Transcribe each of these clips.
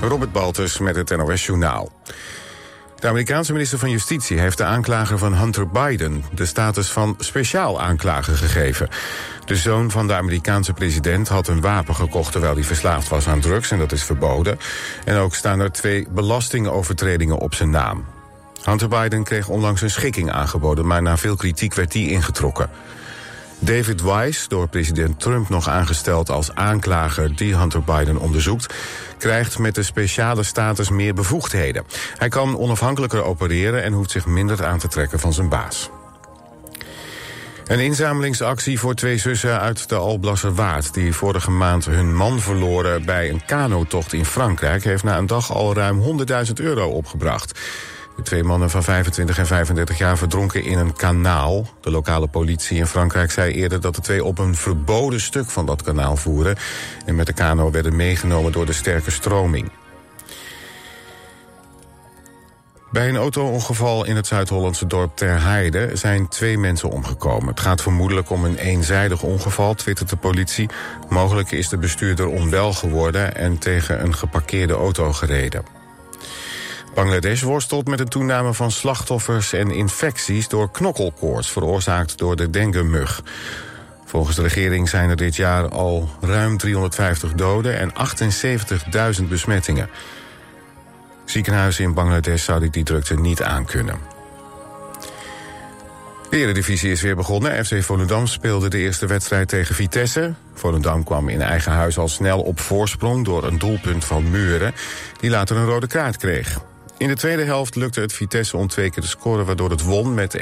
Robert Baltus met het NOS Journaal. De Amerikaanse minister van Justitie heeft de aanklager van Hunter Biden... de status van speciaal aanklager gegeven. De zoon van de Amerikaanse president had een wapen gekocht... terwijl hij verslaafd was aan drugs en dat is verboden. En ook staan er twee belastingovertredingen op zijn naam. Hunter Biden kreeg onlangs een schikking aangeboden... maar na veel kritiek werd die ingetrokken. David Weiss, door president Trump nog aangesteld als aanklager die Hunter Biden onderzoekt, krijgt met de speciale status meer bevoegdheden. Hij kan onafhankelijker opereren en hoeft zich minder aan te trekken van zijn baas. Een inzamelingsactie voor twee zussen uit de Alblasserwaard... die vorige maand hun man verloren bij een kanotocht in Frankrijk... heeft na een dag al ruim 100.000 euro opgebracht. De twee mannen van 25 en 35 jaar verdronken in een kanaal. De lokale politie in Frankrijk zei eerder dat de twee op een verboden stuk van dat kanaal voeren... en met de kano werden meegenomen door de sterke stroming. Bij een auto-ongeval in het Zuid-Hollandse dorp Ter Heide zijn twee mensen omgekomen. Het gaat vermoedelijk om een eenzijdig ongeval, twittert de politie. Mogelijk is de bestuurder onwel geworden en tegen een geparkeerde auto gereden. Bangladesh worstelt met een toename van slachtoffers en infecties door knokkelkoorts, veroorzaakt door de dengue-mug. Volgens de regering zijn er dit jaar al ruim 350 doden en 78.000 besmettingen. Ziekenhuizen in Bangladesh zouden die drukte niet aankunnen. De Eredivisie is weer begonnen. FC Volendam speelde de eerste wedstrijd tegen Vitesse. Volendam kwam in eigen huis al snel op voorsprong... door een doelpunt van Muren, die later een rode kaart kreeg. In de tweede helft lukte het Vitesse om twee keer te scoren... waardoor het won met 1-2.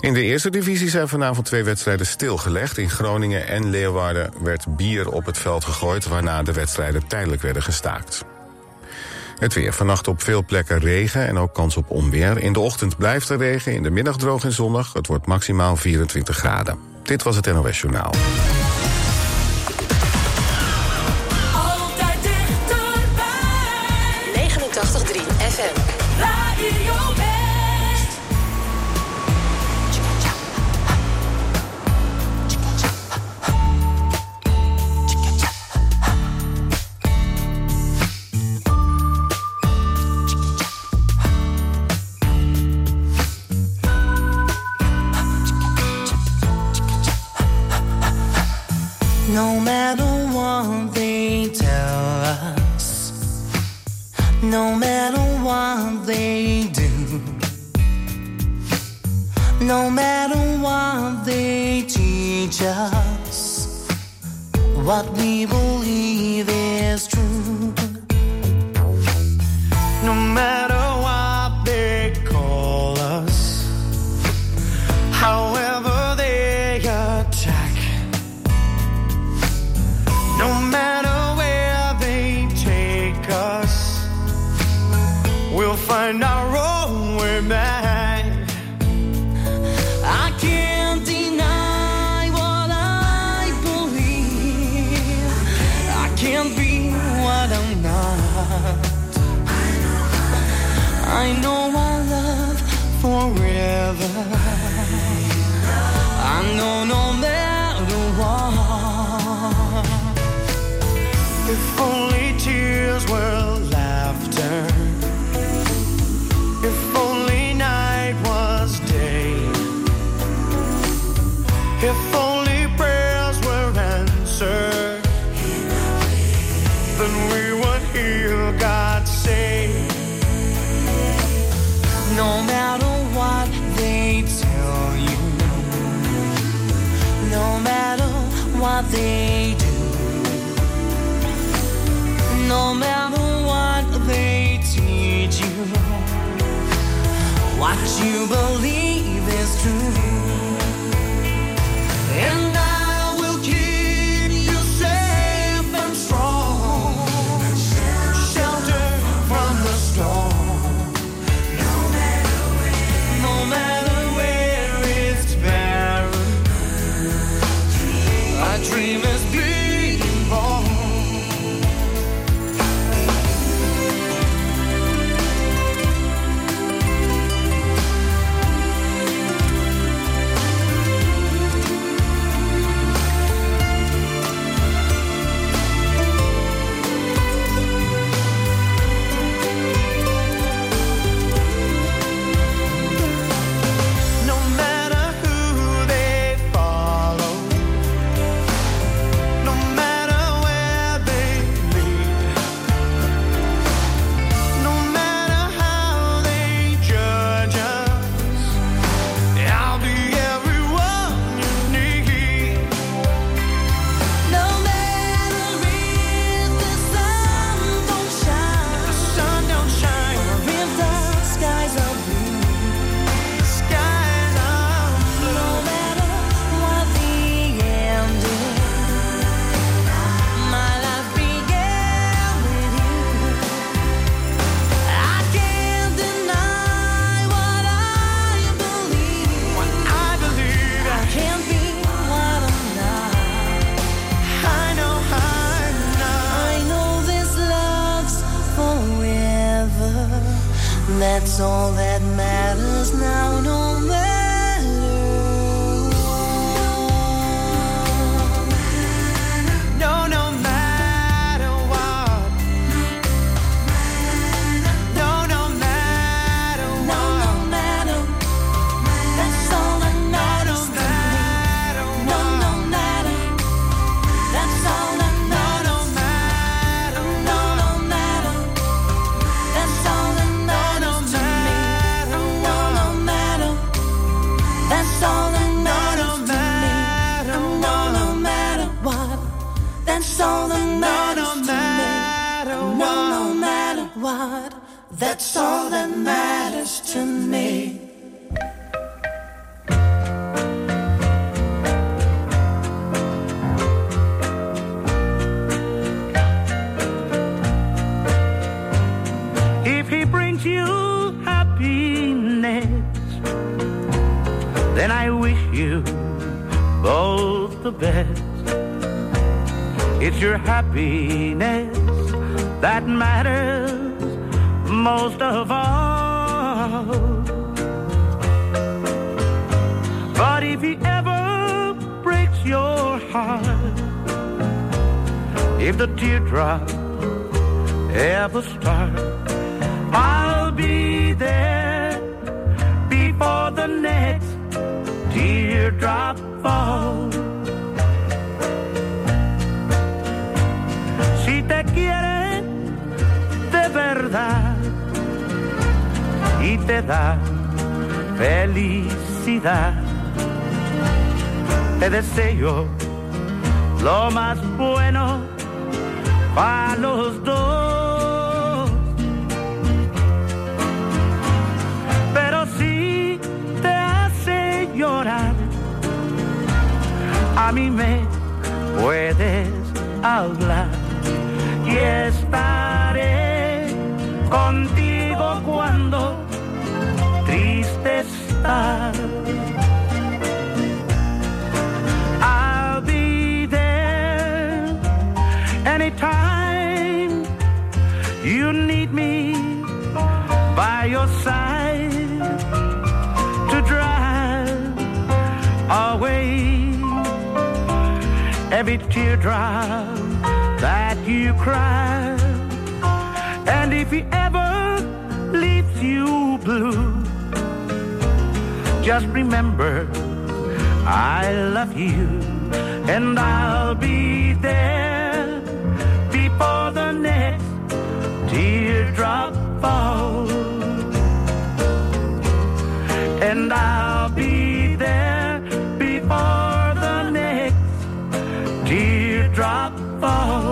In de eerste divisie zijn vanavond twee wedstrijden stilgelegd. In Groningen en Leeuwarden werd bier op het veld gegooid... waarna de wedstrijden tijdelijk werden gestaakt. Het weer. Vannacht op veel plekken regen en ook kans op onweer. In de ochtend blijft er regen, in de middag droog en zonnig. Het wordt maximaal 24 graden. Dit was het NOS Journaal. No matter what they teach you, what you believe start, I'll be there before the next teardrop falls. Si te quiere de verdad y te da felicidad, te deseo lo más bueno para los dos. A mí me puedes hablar y estaré contigo cuando triste estás. Every teardrop that you cry. And if he ever leaves you blue, just remember I love you and I'll be there before the next teardrop falls. And I'll teardrop falls.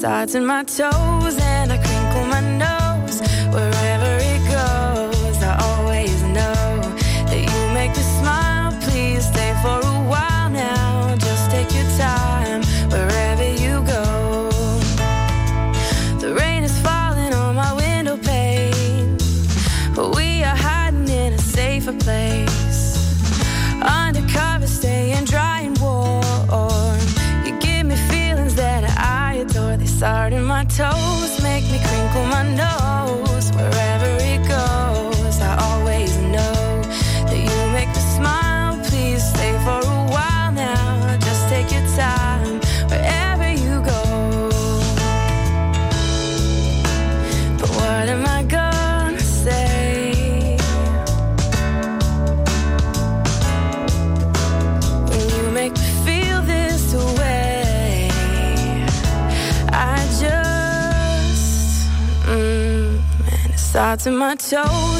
starts in my toes and I crinkle my nose. to my toes.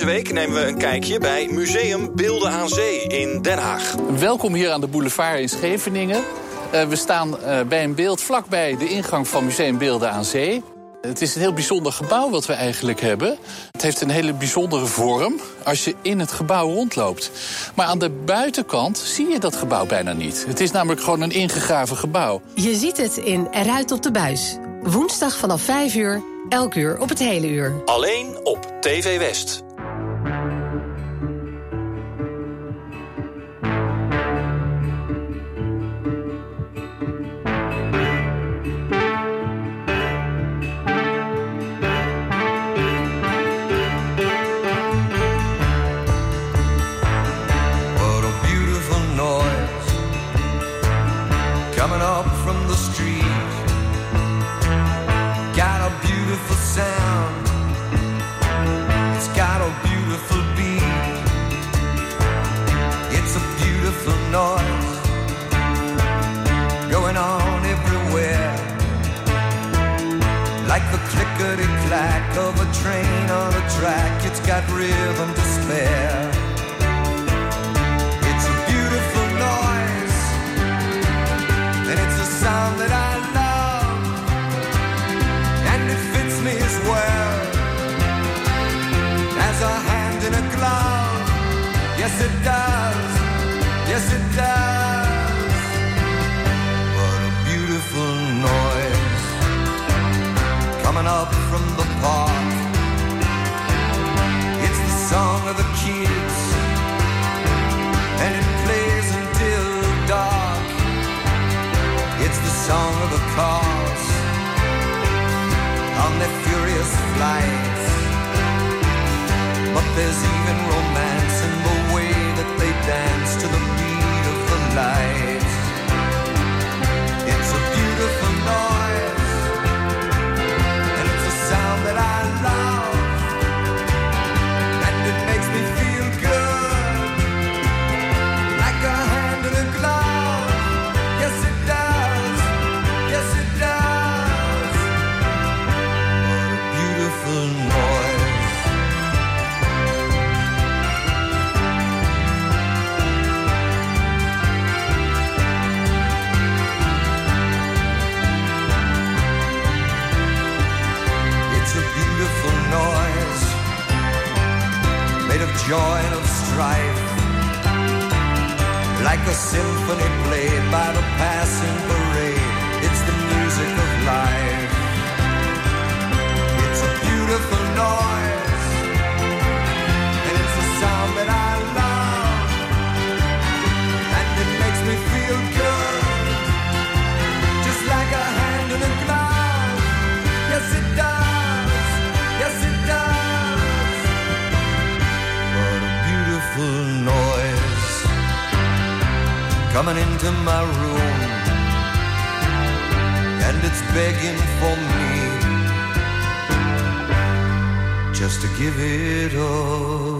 Deze week nemen we een kijkje bij Museum Beelden aan Zee in Den Haag. Welkom hier aan de boulevard in Scheveningen. Eh, we staan eh, bij een beeld vlakbij de ingang van Museum Beelden aan Zee. Het is een heel bijzonder gebouw wat we eigenlijk hebben. Het heeft een hele bijzondere vorm als je in het gebouw rondloopt. Maar aan de buitenkant zie je dat gebouw bijna niet. Het is namelijk gewoon een ingegraven gebouw. Je ziet het in Eruit op de Buis. Woensdag vanaf 5 uur, elk uur op het hele uur. Alleen op TV West. a symphony played by the passing coming into my room and it's begging for me just to give it up.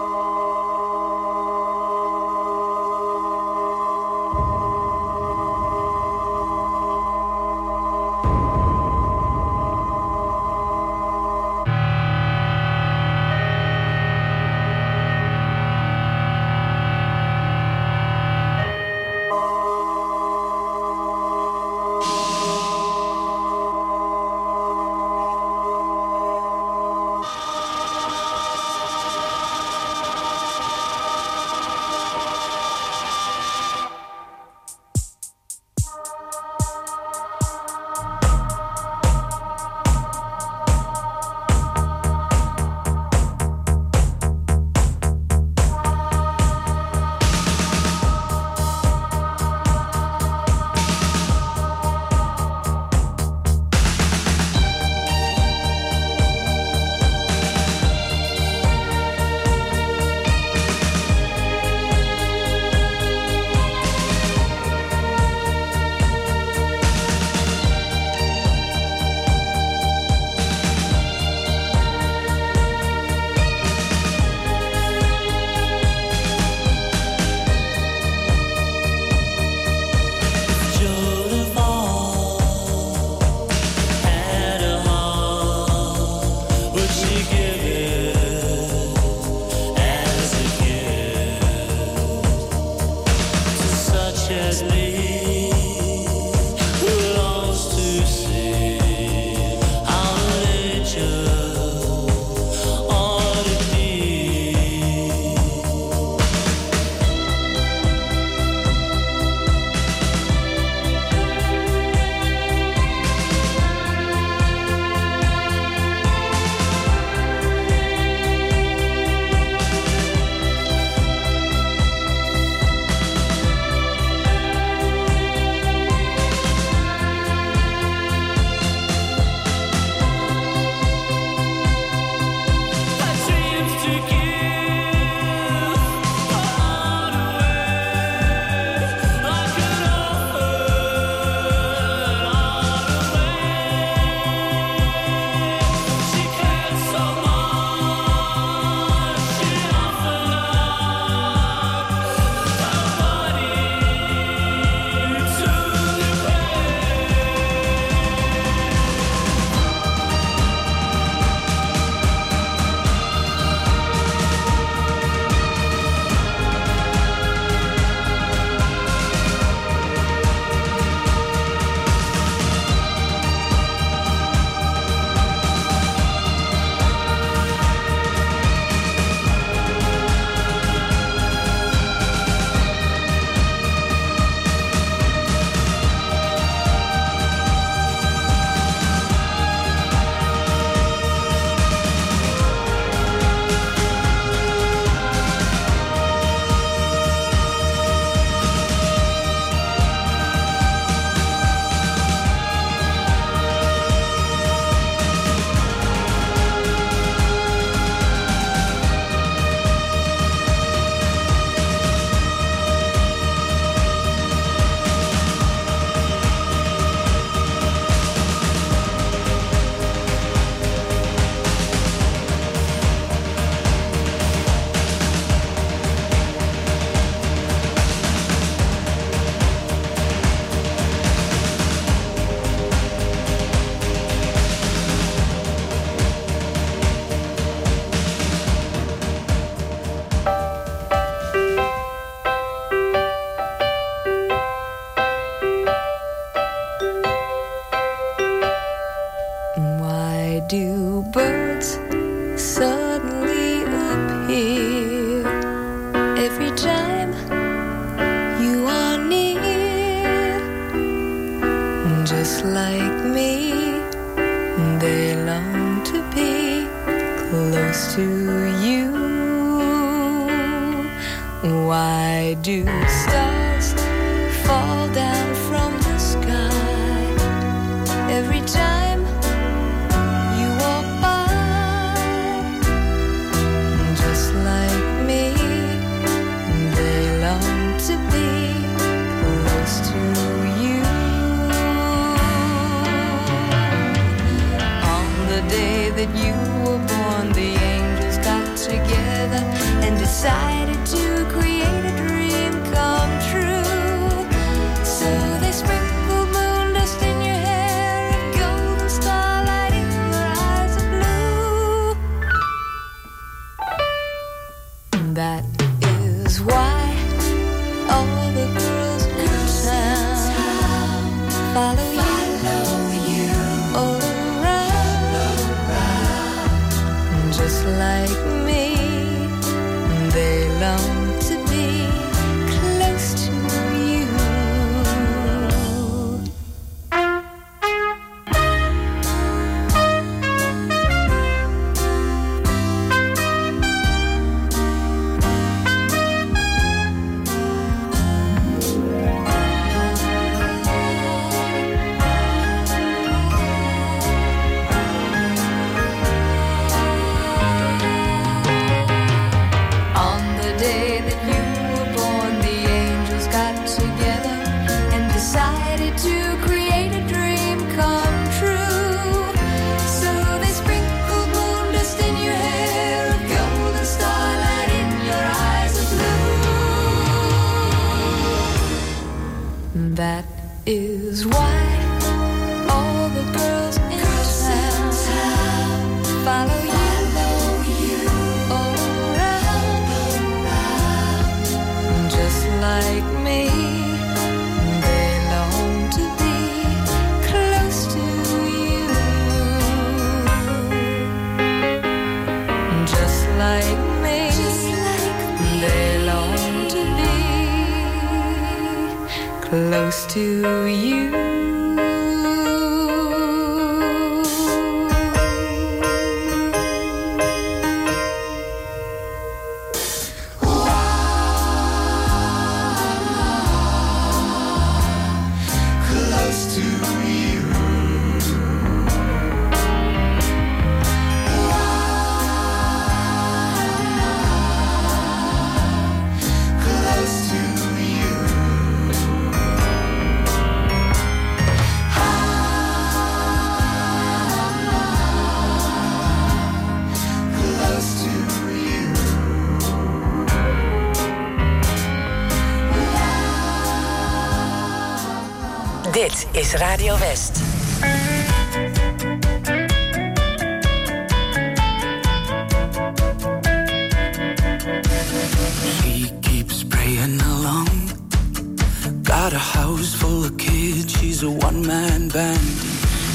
is Radio West. She keeps praying along. Got a house full of kids, she's a one man band.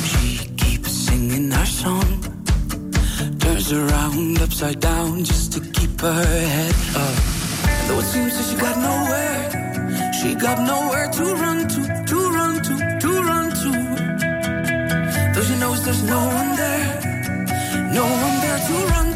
She keeps singing our song. Turns around upside down just to keep her head up. Though it seems that she got nowhere, she got nowhere to run to there's no one there, no one there to run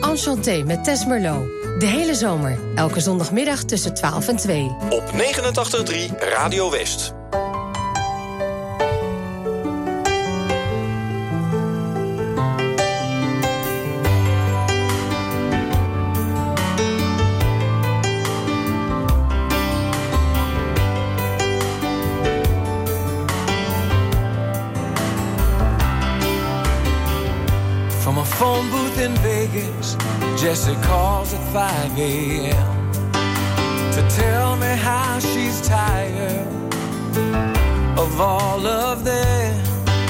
Enchanté met Tess Merlot. De hele zomer, elke zondagmiddag tussen 12 en 2. Op 89.3 Radio West. Jessie calls at 5 a.m. to tell me how she's tired of all of them.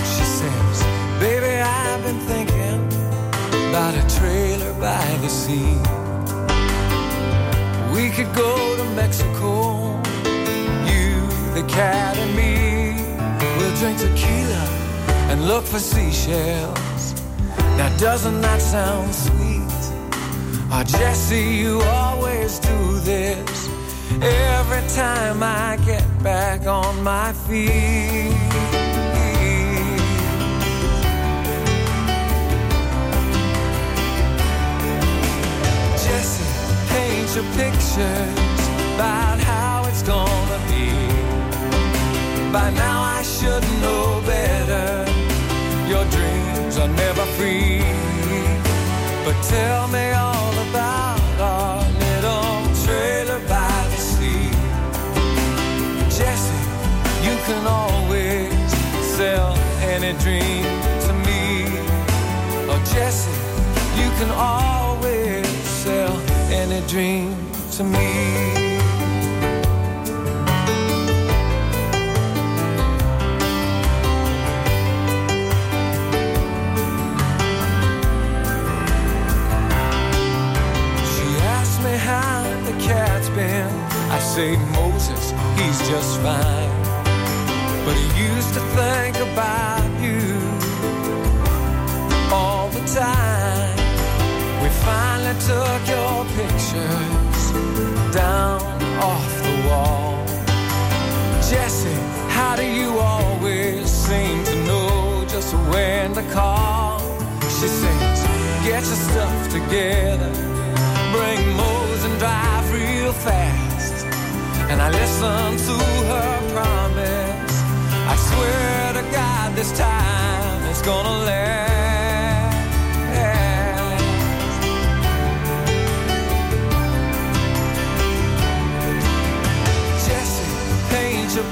She says, Baby, I've been thinking about a trailer by the sea. We could go to Mexico, you, the cat, and me. We'll drink tequila and look for seashells. Now, doesn't that sound sweet? Oh, Jessie, you always do this every time I get back on my feet. Jessie, paint your pictures about how it's gonna be. By now, I should know better. Your dreams are never free. But tell me all any dream to me. Oh, Jessie, you can always sell any dream to me. She asked me how the cat's been. I say, Moses, he's just fine. But he used to think about time. We finally took your pictures down off the wall. Jessie, how do you always seem to know just when to call? She says, get your stuff together, bring Mose and drive real fast. And I listen to her promise. I swear to God, this time it's gonna last.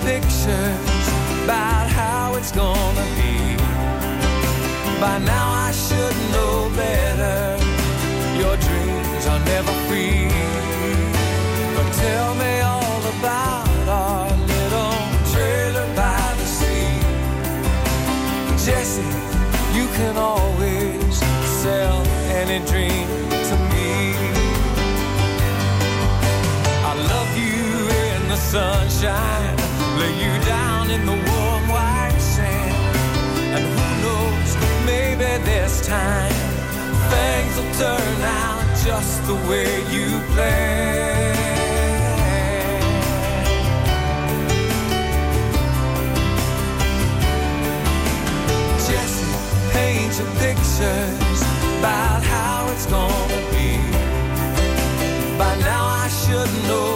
Pictures about how it's gonna be. By now I should know better. Your dreams are never free. But tell me all about our little trailer by the sea. Jessie, you can always sell any dream to me. I love you in the sunshine, just the way you planned. Jessie, paint your pictures about how it's gonna be. By now I should know